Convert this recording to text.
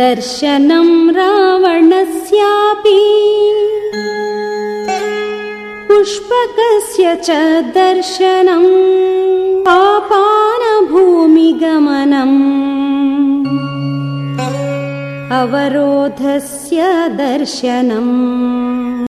दर्शनं रावणस्यापि। पुष्पकस्य च दर्शनम् पापानभूमिगमनम् अवरोधस्य दर्शनम्।